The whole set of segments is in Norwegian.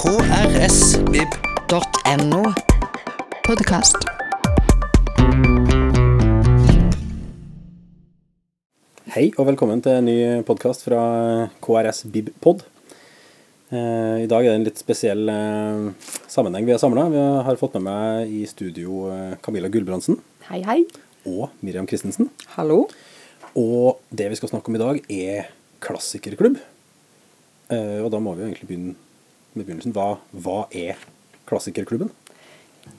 krsvib.no. Podkast. Hei og velkommen til en ny podkast fra KRS Bibpod. Eh, I dag er det en litt spesiell eh, sammenheng vi er samla. Vi har fått med meg i studio eh, Camilla Gulbrandsen Hei, hei. og Miriam Christensen. Hallo. Og det vi skal snakke om i dag, er klassikerklubb. Eh, Og da må vi jo egentlig begynne med begynnelsen. Hva, hva er klassikerklubben?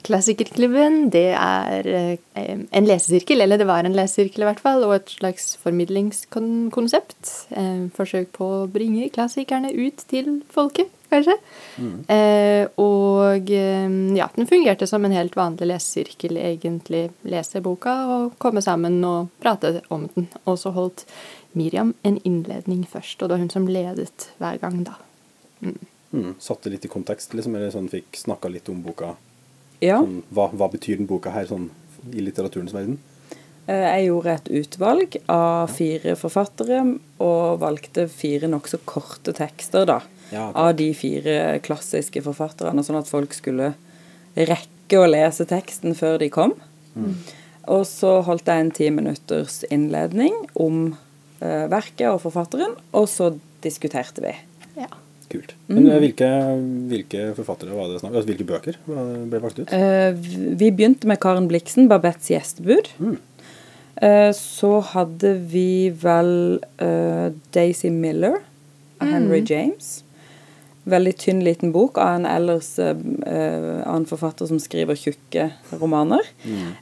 Klassikerklubben, det er eh, en lesesirkel, eller det var en lesesirkel i hvert fall, og et slags formidlingskonsept. Eh, forsøk på å bringe klassikerne ut til folket, kanskje. Eh, og ja, den fungerte som en helt vanlig lesesirkel, egentlig. Lese boka og komme sammen og prate om den. Og så holdt Miriam en innledning først, og det var hun som ledet hver gang, da. Mm. Satte litt i kontekst, liksom, eller sånn fikk snakka litt om boka. Ja, Sånn, hva, hva betyr den boka her sånn i litteraturens verden? eh, jeg gjorde et utvalg av fire forfattere, og valgte fire nokså korte tekster, da. Ja. Av de fire klassiske forfatterne, sånn at folk skulle rekke å lese teksten før de kom. Og så holdt jeg en ti minutters innledning om eh, verket og forfatteren, og så diskuterte vi. Ja. Kult. Men eh, hvilke, hvilke forfattere var det snakk altså, Hvilke bøker ble valgt ut? Eh, vi begynte med Karen Bliksen, Babettes gjestebud. Eh, så hadde vi vel uh, Daisy Miller av Henry James. Veldig tynn liten bok av en ellers eh, eh, annen forfatter som skriver tjukke romaner.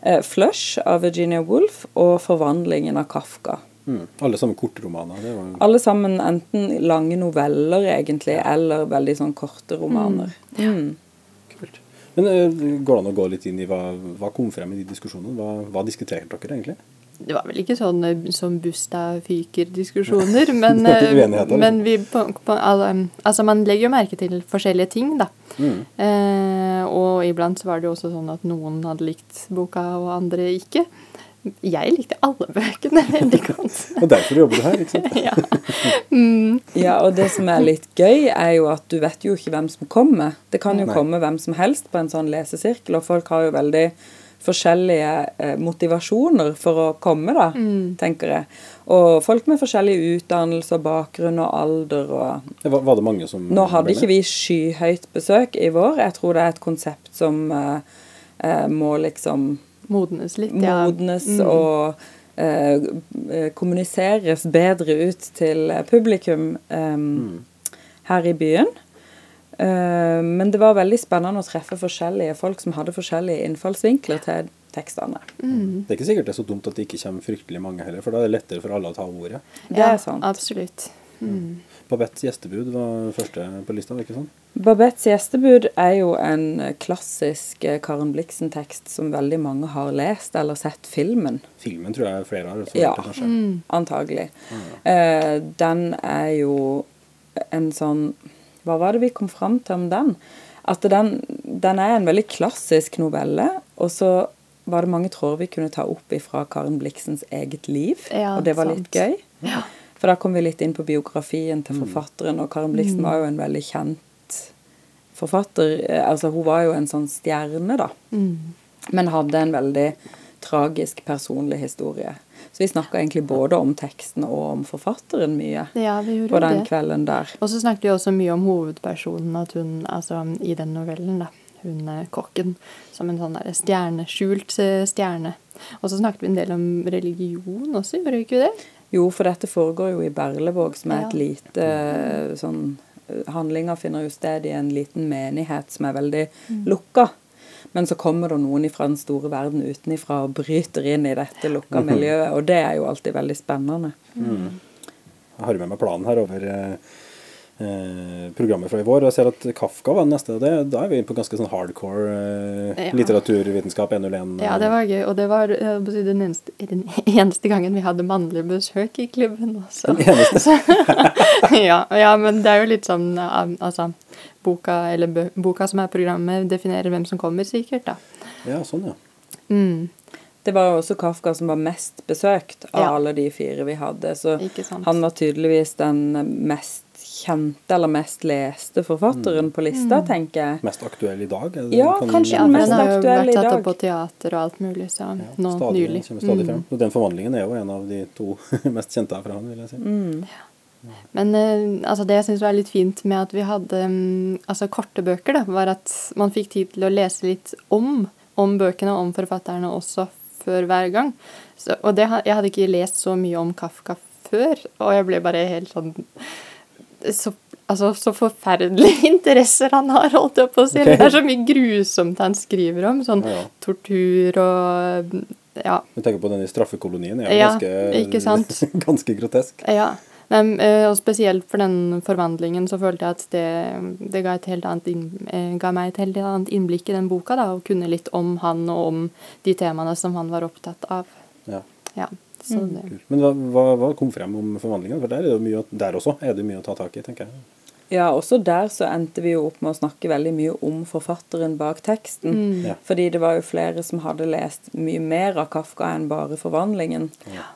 Eh, 'Flush' av Virginia Woolf og 'Forvandlingen' av Kafka. Mm. Alle sammen kortromaner. Det var Alle sammen enten lange noveller, egentlig, eller veldig sånn korte romaner. Mm. kult. Men uh, går det an å gå litt inn i hva, hva kom frem i de diskusjonene? Hva, hva diskuterte dere egentlig? Det var vel ikke sånn eh, som busta fyker-diskusjoner, men, eh, men vi på, på, altså man legger jo merke til forskjellige ting, da. Mm. Eh, og iblant så var det jo også sånn at noen hadde likt boka, og andre ikke. Jeg likte alle bøkene veldig godt. Og derfor jobber du her, ikke sant? ja. Mm, Ja, og det som er litt gøy, er jo at du vet jo ikke hvem som kommer. Det kan jo Nei. komme hvem som helst på en sånn lesesirkel, og folk har jo veldig forskjellige eh, motivasjoner for å komme, da, tenker jeg. Og folk med forskjellig utdannelse og bakgrunn og alder og Var, var det mange som Nå hadde ikke vi skyhøyt besøk i vår. Jeg tror det er et konsept som eh, eh, må liksom modnes litt, ja. modnes Mm. og eh, eh, kommuniseres bedre ut til publikum eh, her i byen. Eh, men det var veldig spennende å treffe forskjellige folk som hadde forskjellige innfallsvinkler til tekstene. Mm. Det er ikke sikkert det er så dumt at det ikke kommer fryktelig mange heller, for da er det lettere for alle å ta ordet. Det ja, er sant. Absolutt. Mm. Babettes gjestebud var første på lista, ikke sant? Babettes gjestebud er jo en klassisk eh, Karen Blixen-tekst som veldig mange har lest eller sett filmen. Filmen tror jeg flere har. så Ja. det kanskje. Mm. Antagelig. Eh, den er jo en sånn Hva var det vi kom fram til om den? At den, den er en veldig klassisk novelle, og så var det mange tråder vi kunne ta opp ifra Karen Bliksens eget liv, Ja, og det var litt gøy. Ja. For da kom vi litt inn på biografien til forfatteren, og Karen Bliksen var jo en veldig kjent forfatter. Eh, Altså, hun var jo en sånn stjerne, da. Mm. Men hadde en veldig tragisk personlig historie. Så vi snakka egentlig både om teksten og om forfatteren mye ja, vi gjorde på den det. kvelden der. Og så snakket vi også mye om hovedpersonen, at hun, altså i den novellen, da, hun er kokken, som en sånn der stjerne, skjult eh, stjerne. Og så snakket vi en del om religion også, gjorde vi ikke det? Jo, for dette foregår jo i Berlevåg, som er et lite eh, sånn Handlinga finner jo sted i en liten menighet som er veldig lukka. Men så kommer det noen fra den store verden utenifra og bryter inn i dette lukka miljøet, og det er jo alltid veldig spennende. Jeg har med meg planen her over eh, eh, programmet fra i vår, og jeg ser at Kafka var den neste. og Det, da er vi på ganske sånn hardcore eh, Ja. litteraturvitenskap 101. Ja, det var gøy. Og det var den, eneste, den eneste gangen vi hadde mannlig besøk i klubben også. Den eneste. ja, ja, men det er jo litt sånn eh, Altså, boka, eller boka som er programmet, definerer hvem som kommer, sikkert, da. Ja, sånn, ja. Mm, Det var jo også Kafka som var mest besøkt av Ja. alle de fire vi hadde, så han var tydeligvis den mest kjente eller mest leste forfatteren på lista, tenker jeg. Mest aktuell i dag? Er det Ja, kan- kanskje Ja, den mest den har jo vært i tatt opp på teater og alt mulig, så Ja, nå stadig, nylig. stadig Mm. frem. Og den forvandlingen er jo en av de to mest kjente fra han, vil jeg si. Mm. Men eh, altså det jeg syns var litt fint med at vi hadde mm, altså korte bøker, da, var at man fikk tid til å lese litt om, om bøkene og om forfatterne også før hver gang. Så, og det, jeg hadde ikke lest så mye om Kafka før, og jeg ble bare helt sånn så, altså, så forferdelige interesser han har, holdt jeg på å si. Okay. Det er så mye grusomt han skriver om. Sånn Ja, tortur og Ja. Du tenker på den i straffekolonien, er Ja, ganske, ganske grotesk. Ja, men, eh, og spesielt for den forvandlingen så følte jeg at det, det ga, inn, eh, ga meg et helt annet innblikk i den boka, da, og kunne litt om han og om de temaene som han var opptatt av. Ja, Ja, så det. Men hva, hva, hva kom frem om forvandlingen? For der, er det mye, der også er det mye å ta tak i, tenker jeg. Ja, også der så endte vi jo opp med å snakke veldig mye om forfatteren bak teksten. Mm. Ja. Fordi det var jo flere som hadde lest mye mer av Kafka enn bare 'Forvandlingen',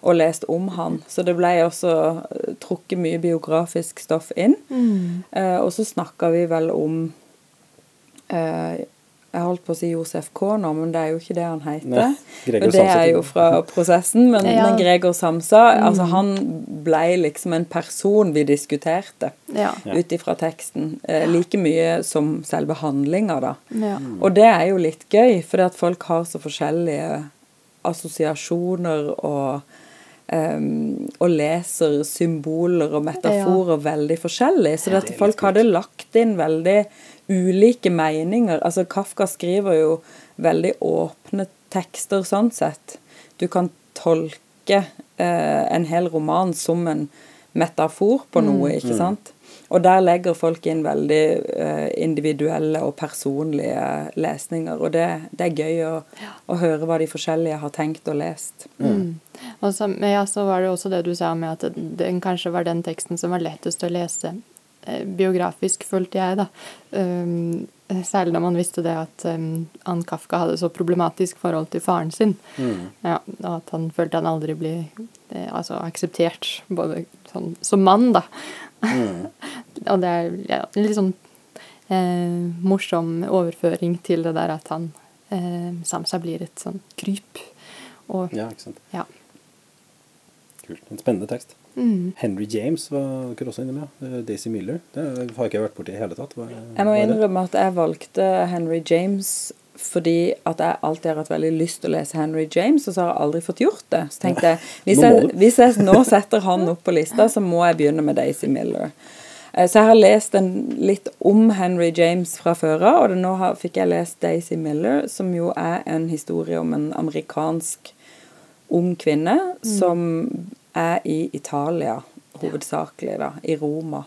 og lest om han. Så det ble også eh, trukket mye biografisk stoff inn. Mm. Eh, og så snakka vi vel om eh, Jeg holdt på å si Josef K nå, men det er jo ikke det han heter. Nei, Og det er jo fra prosessen, men, Ja. men Gregor Samsa altså Han ble liksom en person vi diskuterte ja. Ja. ut ifra teksten. Eh, like mye som selve handlinga, da. ja. Og det er jo litt gøy, fordi at folk har så forskjellige assosiasjoner og Um, og leser symboler og metaforer veldig forskjellig. Så Ja, det er folk hadde lagt inn veldig ulike meninger. Altså Kafka skriver jo veldig åpne tekster sånn sett. Du kan tolke eh, en hel roman som en metafor på noe, ikke sant? Og der legger folk inn veldig eh, individuelle og personlige lesninger. Og det, det er gøy å, å høre hva de forskjellige har tenkt og lest. Mm. Og så, men ja, så var det også det du sa med at den kanskje var den teksten som var lettest å lese biografisk, følte jeg, da. Um, særlig da man visste det at um, Ann Kafka hadde så problematisk forhold til faren sin. Mm. Ja, og at han følte han aldri ble eh, altså, akseptert både sånn, som mann, da. Mm. og det er ja, en litt sånn eh, morsom overføring til det der at han eh, Samsa blir et sånn kryp. Og Ja, ikke sant. ja. Kult. En spennende tekst. Mm. Henry James var dere også inne med. Daisy Miller. Det har ikke jeg vært borti i hele tatt. Hva, Jeg må innrømme at jeg valgte Henry James fordi at jeg alltid har hatt veldig lyst til å lese Henry James, og så har jeg aldri fått gjort det. Så tenkte jeg hvis jeg, hvis jeg nå setter han opp på lista, så må jeg begynne med Daisy Miller. Eh, Så jeg har lest en, litt om Henry James fra før av, og nå har, fikk jeg lest Daisy Miller, som jo er en historie om en amerikansk ung kvinne som er i Italia, hovedsakelig, da, i Roma.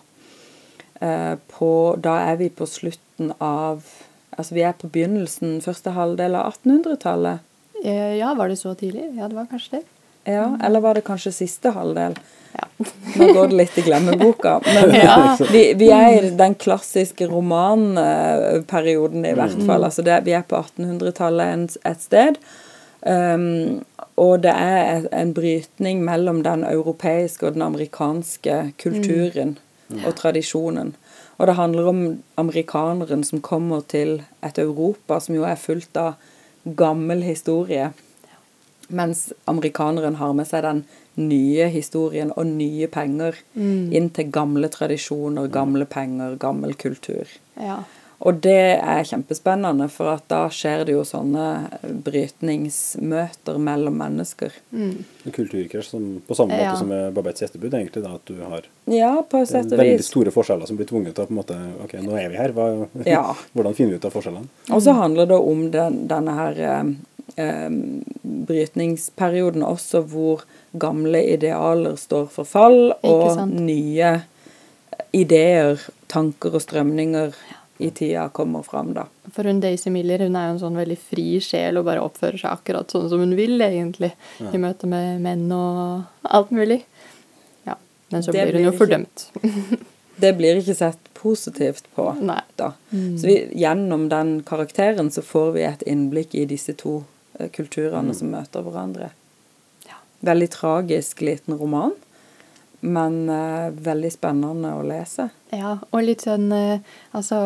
Eh, på, da er vi på slutten av Altså vi er på begynnelsen, første halvdel av 1800-tallet. Eh, Ja, var det så tidlig? Ja, det var kanskje det. Ja, eller var det kanskje siste halvdel? Ja. Nå går det litt i glemmeboka. Men Ja. vi, vi er i den klassiske romanperioden i hvert fall. Altså det, vi er på 1800-tallet et sted. Um, og det er en brytning mellom den europeiske og den amerikanske kulturen og tradisjonen. Og det handler om amerikaneren som kommer til et Europa som jo er fullt av gammel historie. Mens amerikaneren har med seg den nye historien og nye penger inn til gamle tradisjoner, gamle penger, gammel kultur. Ja. Og det er kjempespennende, for at da skjer det jo sånne brytningsmøter mellom mennesker. Mm. En kulturkrasj på samme måte Ja. som med Babettes gjestebud, egentlig. da, At du har Ja, på et sett og veldig store forskjeller som blir tvunget til å på en måte Ok, nå er vi her. Hva, Ja. hvordan finner vi ut av forskjellene? Og så handler det om den, denne her eh, eh, brytningsperioden også, hvor gamle idealer står for fall, og nye ideer, tanker og strømninger i tida kommer fram, da. For hun Daisy Miller hun er jo en sånn veldig fri sjel og bare oppfører seg akkurat sånn som hun vil, egentlig. I møte med menn og alt mulig. Ja. Men så Det blir hun jo ikke- fordømt. Det blir ikke sett positivt på. Nei. da. Så vi, gjennom den karakteren så får vi et innblikk i disse to kulturene kulturene som møter hverandre. Ja. Veldig tragisk liten roman, men uh, veldig spennende å lese. Ja, og litt sånn uh, Altså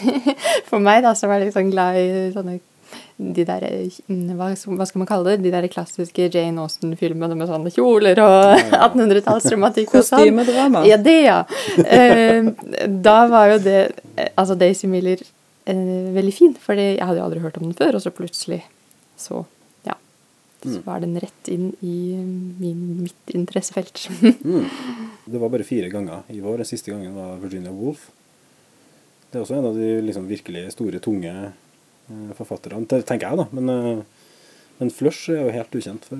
For meg, da, så var jeg litt sånn glad i sånne de der, eh, hva, hva skal man kalle det? De der klassiske Jane Austen-filmene med sånne kjoler og 1800-tallsromantikk og sånn. Kostymedrama. Ja, det, ja. Uh, da var jo det Altså Daisy Miller veldig fin, for jeg hadde jo aldri hørt om den før, og så plutselig så. Så var den rett inn i min, mitt interessefelt. Det var bare fire ganger i vår. Den siste gangen var Virginia Woolf. Det er også en av de liksom virkelig store, tunge eh, forfatterne, Det tenker jeg, da. Men, eh, men Flush er jo helt ukjent for,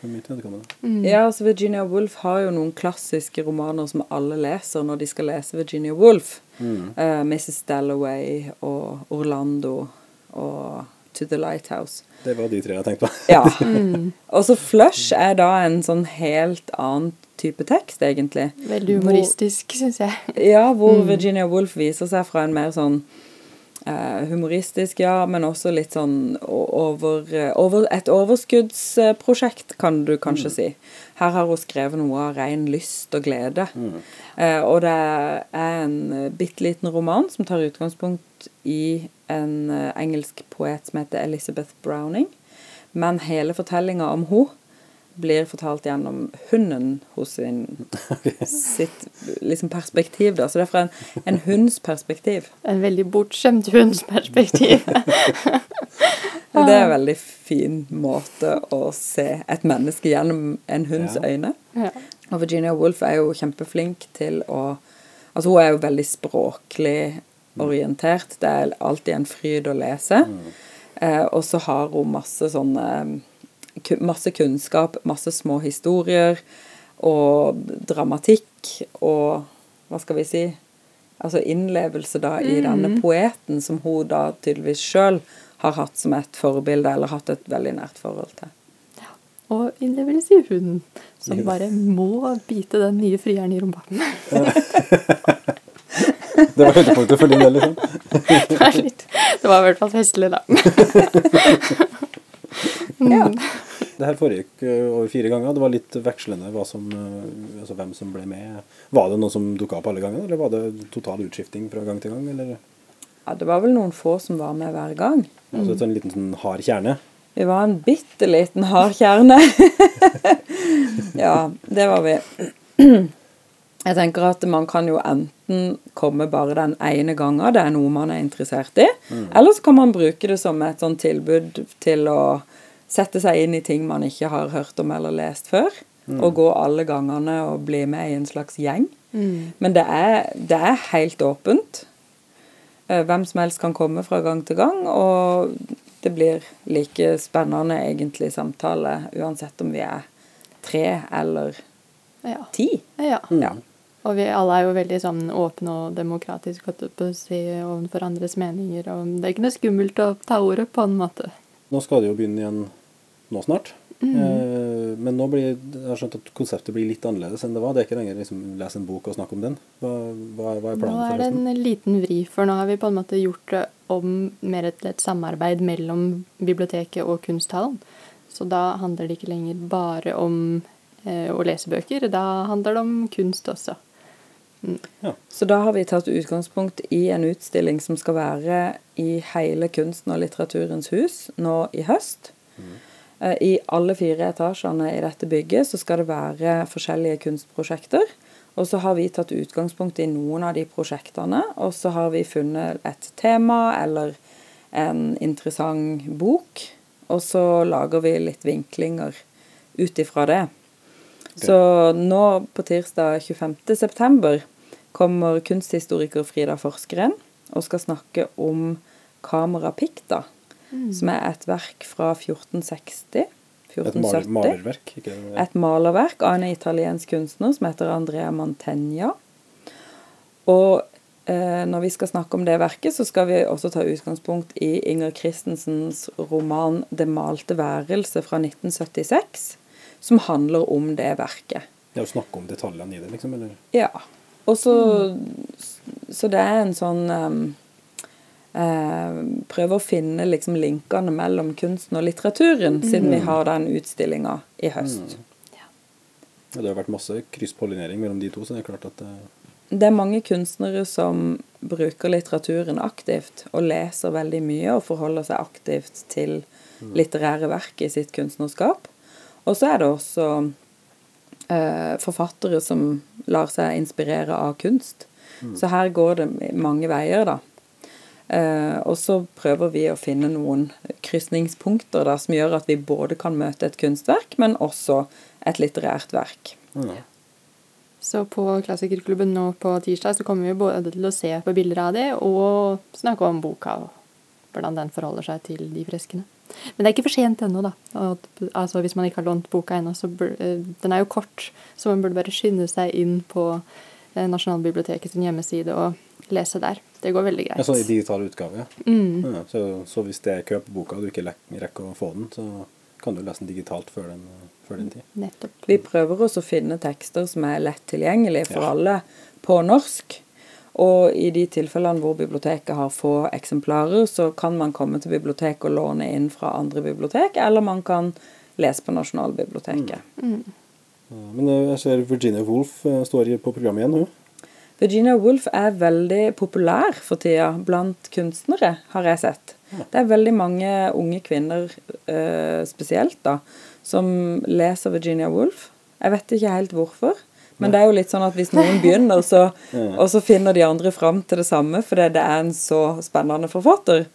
for mitt vedkommende. Ja, altså Virginia Woolf har jo noen klassiske romaner som alle leser når de skal lese Virginia Woolf. Eh, Mrs. Dalloway og Orlando og To the Lighthouse. Det var de tre jeg tenkte på. Ja. Og så Flush er da en sånn helt annen type tekst, egentlig. Veldig humoristisk, syns jeg. Ja, hvor Virginia Woolf viser seg fra en mer sånn humoristisk, ja, men også litt sånn over, eh, over Et overskuddsprosjekt, kan du kanskje si. Her har hun skrevet noe av ren lyst og glede. Eh, og det er en bitte liten roman som tar utgangspunkt i en eh, engelsk poet som heter Elizabeth Browning. Men hele fortellinga om henne blir fortalt gjennom hunden hos sin sitt liksom perspektiv. Da. Så det er fra en, en hunds perspektiv. En veldig bortskjemt hunds perspektiv. Det er en veldig fin måte å se et menneske gjennom en hunds Ja. øyne. ja. Og Virginia Woolf er jo kjempeflink til å Altså hun er jo veldig språklig orientert. Det er alltid en fryd å lese. Eh, og så har hun masse sånne Masse kunnskap, masse små historier og dramatikk og Hva skal vi si? Altså innlevelse da i denne poeten som hun da tydeligvis sjøl har hatt som et forbilde, eller hatt et veldig nært forhold til. Ja, Og innlevelse i hunden, som bare må bite den nye frieren i rumpa. Det var høydepunktet for din del, liksom. Det var litt- det var i hvert fall festlig, da. Ja. Det her foregikk eh, over fire ganger. Det var litt vekslende som, eh, altså hvem som ble med. Var det noen som dukka opp alle gangene, eller var det total utskifting fra gang til gang? Eller Ja, det var vel noen få som var med hver gang. altså et sånn liten sånn hard kjerne? Vi var en bitte liten hard kjerne. ja, det var vi. Jeg tenker at man kan jo enten komme bare den ene gangen det er noe man er interessert i, eller så kan man bruke det som et sånn tilbud til å sette seg inn i ting man ikke har hørt om eller lest før, og gå alle gangene og bli med i en slags gjeng. Men det er, det er helt åpent. Eh, Hvem som helst kan komme fra gang til gang, og det blir like spennende egentlig samtale uansett om vi er tre eller Ja. ti. ja. Ja. Og vi alle er jo veldig sånn åpne og demokratiske si, overfor andres meninger. Og det er ikke noe skummelt å ta ordet på en måte. Nå skal det jo begynne igjen nå snart. Mm. men nå blir, jeg har skjønt at konseptet blir litt annerledes enn det var. Det er ikke lenger liksom lese en bok og snakke om den. Hva, hva, hva er Nå er det en liten vri, for nå har vi på en måte gjort det om mer et, et samarbeid mellom biblioteket og kunsthallen. Så da handler det ikke lenger bare om eh, å lese bøker, da handler det om kunst også. Så da har vi tatt utgangspunkt i en utstilling som skal være i hele kunsten og litteraturens hus nå i høst. Eh, I alle fire etasjene i dette bygget så skal det være forskjellige kunstprosjekter. Og så har vi tatt utgangspunkt i noen av de prosjektene, og så har vi funnet et tema eller en interessant bok, og så lager vi litt vinklinger ut ifra det. Så nå på tirsdag 25.9 kommer kunsthistoriker Frida Forskeren og skal snakke om Camera Picta, som er et verk fra 1460. 1470. Et malerverk? Ikke, Et malerverk av en italiensk kunstner som heter Andrea Mantegna. Og eh, når vi skal snakke om det verket, så skal vi også ta utgangspunkt i Inger Christensens roman 'Det malte værelse' fra 1976, som handler om det verket. Ja, å snakke om detaljene i det, liksom? Eller? Ja. Og så Så det er en sånn um, eh, Prøve å finne liksom linkene mellom kunsten og litteraturen, siden vi har den utstillinga i høst. Ja, Det har vært masse krysspollinering mellom de to, så det er klart at eh, Det er mange kunstnere som bruker litteraturen aktivt, og leser veldig mye og forholder seg aktivt til litterære verk i sitt kunstnerskap. Og så er det også eh, forfattere som lar seg inspirere av kunst. Så her går det mange veier, da. Eh, og så prøver vi å finne noen krysningspunkter som gjør at vi både kan møte et kunstverk, men også et litterært verk. ja. Så på Klassikerklubben nå på tirsdag så kommer vi både til å se på bilder av det og snakke om boka og hvordan den forholder seg til de freskene. Men det er ikke for sent ennå, da. Og, altså, hvis man ikke har lånt boka ennå, så bur, eh, Den er jo kort, så man burde bare skynde seg inn på Nasjonalbibliotekets Nasjonalbiblioteket sin hjemmeside og lese der. Det går veldig greit. Ja, sånn i digital utgave, ja. Mm. ja så, så hvis det er kø på boka og du ikke rekker å få den, så kan du lese den digitalt før den, før den tid. Nettopp. Vi prøver også å finne tekster som er lett tilgjengelige for Ja. alle på norsk. Og i de tilfellene hvor biblioteket har få eksemplarer, så kan man komme til biblioteket og låne inn fra andre bibliotek, eller man kan lese på Nasjonalbiblioteket. Mm. Mm. Men eh, jeg ser Virginia Woolf eh, står på programmet igjen nå. Virginia Woolf er veldig populær for tida blant kunstnere, har jeg sett. Det er veldig mange unge kvinner eh, spesielt, da, som leser Virginia Woolf. Jeg vet ikke helt hvorfor. Men det er jo litt sånn at hvis noen begynner, så, og så finner de andre fram til det samme, fordi det er en så spennende forfatter.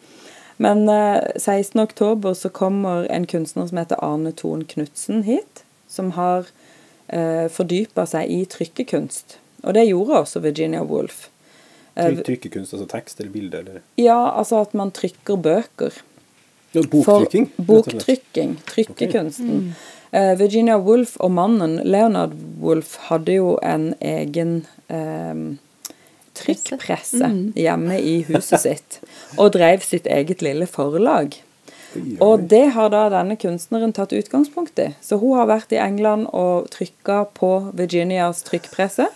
Men eh, 16. oktober så kommer en kunstner som heter Arne Thon Knutsen hit, som har eh, fordypa seg i trykkekunst. Og det gjorde også Virginia Woolf. Eh, Tryk, trykkekunst, altså tekst eller bilde eller ja, altså at man trykker bøker. ja, Boktrykking. For boktrykking. Trykkekunsten. Eh, Virginia Woolf og mannen Leonard Woolf hadde jo en egen eh, trykkpresse hjemme i huset sitt, og drev sitt eget lille forlag. Og det har da denne kunstneren tatt utgangspunkt i. Så hun har vært i England og trykka på Virginias trykkpresse.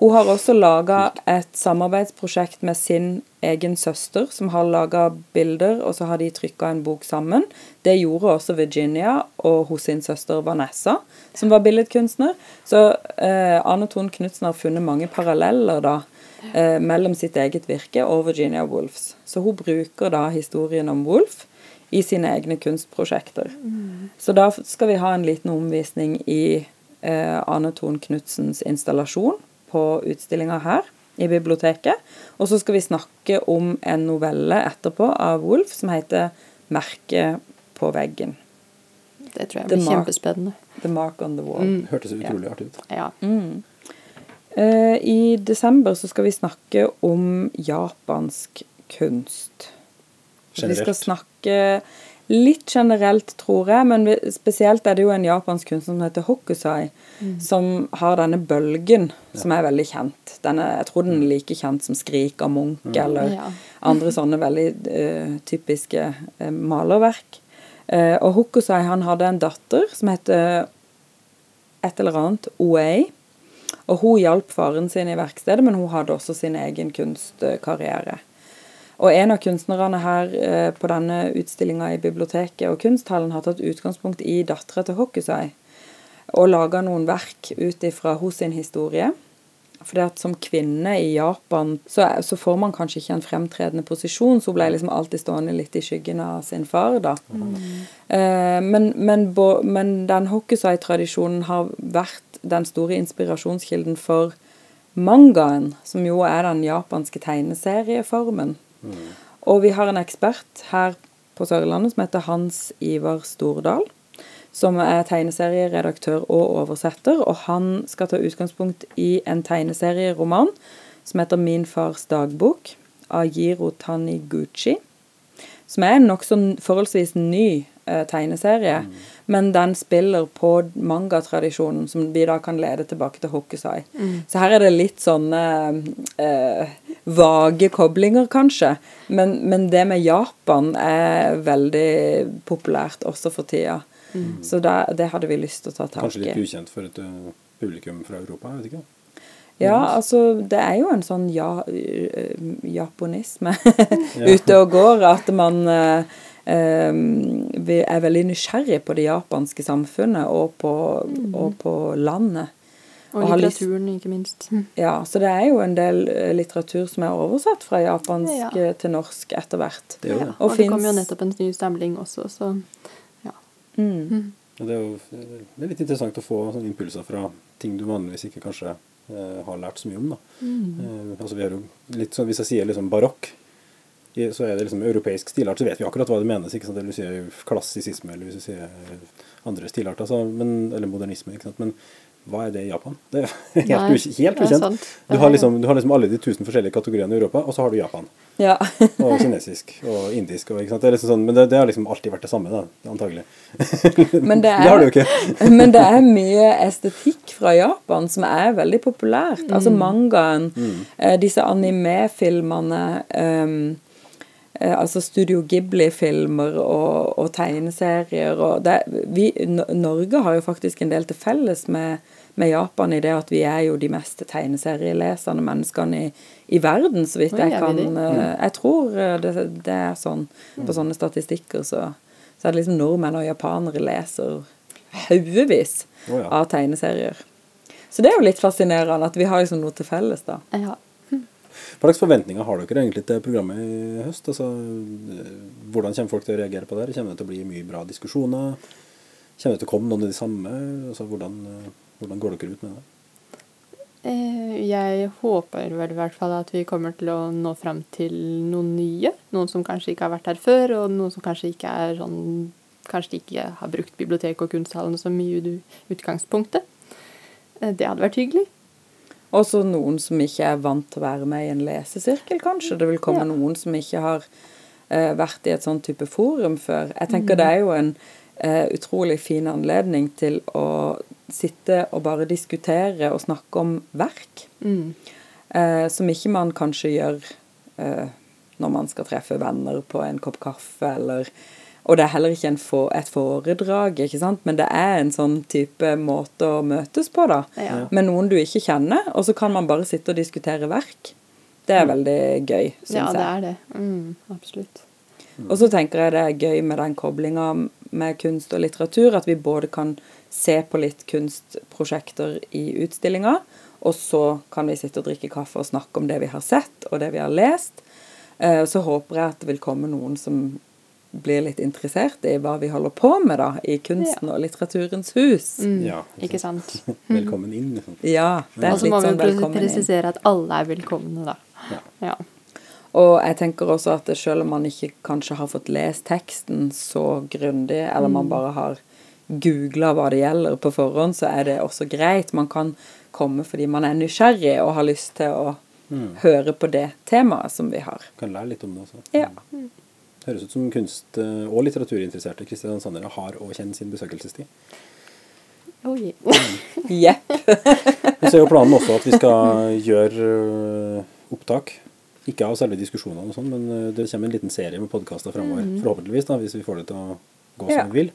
Hun har også laga et samarbeidsprosjekt med sin egen søster, som har laga bilder, og så har de trykka en bok sammen. Det gjorde også Virginia og hos sin søster Vanessa, som var billedkunstner. Så eh, Arne Thon Knutsen har funnet mange paralleller da eh, mellom sitt eget virke og Virginia Woolfs. Så hun bruker da historien om Woolf i sine egne kunstprosjekter. Så da skal vi ha en liten omvisning i eh, Arne Thon Knutsens installasjon på utstillinga her i biblioteket. Og så skal vi snakke om en novelle etterpå av Wolf som heter 'Merket på veggen'. Det tror jeg The blir Mark. kjempespennende. 'The Mark on the Wall'. Hørtes utrolig artig ut. Ja. Mm. I desember så skal vi snakke om japansk kunst. Så Vi skal snakke litt generelt, tror jeg, men spesielt er det jo en japansk kunstner som heter Hokusai, som har denne bølgen, som er veldig kjent. Den er, jeg tror den er like kjent som Skrik av Munch, eller Ja. andre sånne veldig uh, typiske uh, malerverk. Uh, og Hokusai han hadde en datter som heter et eller annet Oei. Og hun hjalp faren sin i verkstedet, men hun hadde også sin egen kunstkarriere. Og en av kunstnerne her eh, på denne utstillinga i biblioteket og kunsthallen har tatt utgangspunkt i dattera til Hokusai, og laga noen verk ut ifra sin historie. Fordi at som kvinne i Japan så, så får man kanskje ikke en fremtredende posisjon, så hun ble liksom alltid stående litt i skyggen av sin far, da. Eh, men, men, bo- men den Hokusai-tradisjonen har vært den store inspirasjonskilden for mangaen, som jo er den japanske tegneserieformen. Og vi har en ekspert her på Sørlandet som heter Hans Ivar Stordal. Som er tegneserieredaktør og oversetter, og han skal ta utgangspunkt i en tegneserieroman som heter Min fars dagbok av Jiro Taniguchi. Som er en nokså forholdsvis ny eh, tegneserie, men den spiller på mangatradisjonen, som vi da kan lede tilbake til Hokusai. Så her er det litt sånne eh, vage koblinger, kanskje. Men, men det med Japan er veldig populært også for tida. Så det, det hadde vi lyst til å ta tak i. Kanskje litt ukjent for et eh, publikum fra Europa, jeg vet ikke. Ja, altså det er jo en sånn ja, øh, japonisme ute og går. At man eh, vi er veldig nysgjerrig på det japanske samfunnet og på, og på landet. Og og litteraturen, ikke minst. Ja, så det er jo en del eh, litteratur som er oversatt fra japansk Ja. eh, til norsk etter hvert. Det jo Ja. Og, Og det kommer jo nettopp en ny samling også, så ja. Mm. Mm. det er jo det er litt interessant å få sånne impulser fra ting du vanligvis ikke kanskje eh, har lært så mye om. da. Eh, altså vi har jo litt sånn, Hvis jeg sier liksom barokk, så er det liksom europeisk stilart, så vet vi akkurat hva det menes. ikke sant? Eller hvis du sier klassisisme, eller hvis du sier andre stilarter, altså, men, eller modernisme. ikke sant? Men hva er det i Japan? Det er helt, Nei, ukj- helt ukjent. Du har, liksom, du har liksom alle de tusen forskjellige kategoriene i Europa, og så har du Japan. Ja. Og kinesisk og indisk. Og, ikke sant? Det er liksom sånn, men det, det har liksom alltid vært det samme, da, antagelig. Men det, er, Det har du jo ikke. men det er mye estetikk fra Japan som er veldig populært. Altså mangaen, mm. disse anime-filmene eh, Altså Studio Ghibli-filmer og, og tegneserier og det, vi, Norge har jo faktisk en del til felles med, med Japan i det at vi er jo de mest tegneserielesende menneskene i, i verden, så vidt jeg kan eh, Jeg tror eh, det, det er sånn. På sånne statistikker så, så er det liksom nordmenn og japanere leser haugevis av tegneserier. Så det er jo litt fascinerende at vi har liksom noe til felles, da. ja. Hva slags forventninger har dere egentlig til programmet i høst? Altså, eh, hvordan kommer folk til å reagere på det? her? Kommer det til å bli mye bra diskusjoner? Kommer det til å komme noen av de samme? Altså, hvordan, eh, hvordan går dere ut med det? Eh, Jeg håper vel i hvert fall at vi kommer til å nå frem til noen nye. Noen som kanskje ikke har vært her før, og noen som kanskje ikke er sånn Kanskje ikke har brukt biblioteket og kunsthallen så mye i utgangspunktet. Det hadde vært hyggelig. Også noen som ikke er vant til å være med i en lesesirkel, kanskje. Det vil komme Ja. noen som ikke har uh, vært i et sånn type forum før. Jeg tenker det er jo en uh, utrolig fin anledning til å sitte og bare diskutere og snakke om verk. Mm. Uh, som ikke man kanskje gjør når man skal treffe venner på en kopp kaffe, eller Og det er heller ikke en for, et foredrag, ikke sant, men det er en sånn type måte å møtes på, da. Ja. Med noen du ikke kjenner, og så kan man bare sitte og diskutere verk. Det er veldig gøy, syns Ja, det er det. Mm, absolutt. Og så tenker jeg det er gøy med den koblinga med kunst og litteratur, at vi både kan se på litt kunstprosjekter i utstillinga, og så kan vi sitte og drikke kaffe og snakke om det vi har sett, og det vi har lest. Eh, Så håper jeg at det vil komme noen som blir litt interessert i hva vi holder på med da, i kunsten og litteraturens hus. Mm, Ja, ikke sant. Velkommen inn. Liksom. Ja, det er Og så litt må vi sånn velkommen inn. presisere at alle er velkomne, da. Ja. Ja. Og jeg tenker også at selv om man ikke kanskje har fått lest teksten så grundig, eller man bare har googla hva det gjelder på forhånd, så er det også greit. Man kan komme fordi man er nysgjerrig og har lyst til å høre på det temaet som vi har. Kan lære litt om det også. Ja. Høres ut som kunst- eh, og litteraturinteresserte kristiansandere har å kjenne sin besøkelsestid. Oi. Jepp. Men så er jo planen også at vi skal gjøre øh, opptak. Ikke av selve diskusjonene, og sånn, men øh, det kommer en liten serie med podkaster framover. Forhåpentligvis, da, hvis vi får det til å gå som Ja. vi vil.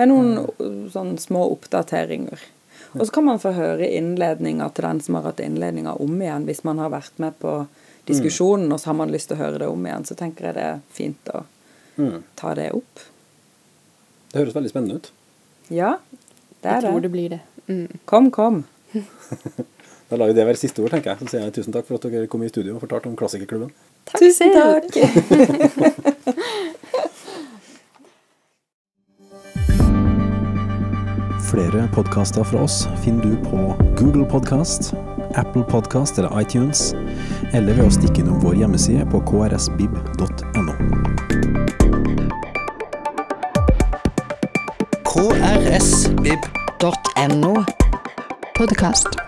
Med noen uh, sånn små oppdateringer. Og så kan man få høre innledninga til den som har hatt innledninga om igjen, hvis man har vært med på diskusjonen, og så har man lyst til å høre det om igjen. Så tenker jeg det er fint å Mm. ta det opp. Det høres veldig spennende ut. Ja, det er Jeg er tror det. det blir det. Mm. Kom, kom. Da lar vi det være siste ord, tenker jeg. Så sier jeg tusen takk for at dere kom i studio og fortalte om Klassikerklubben. Tusen takk. Flere podkaster fra oss finner du på Google Podkast, Apple Podkast eller iTunes, eller ved å stikke innom vår hjemmeside på krsbib.no. krsbib.no podkast.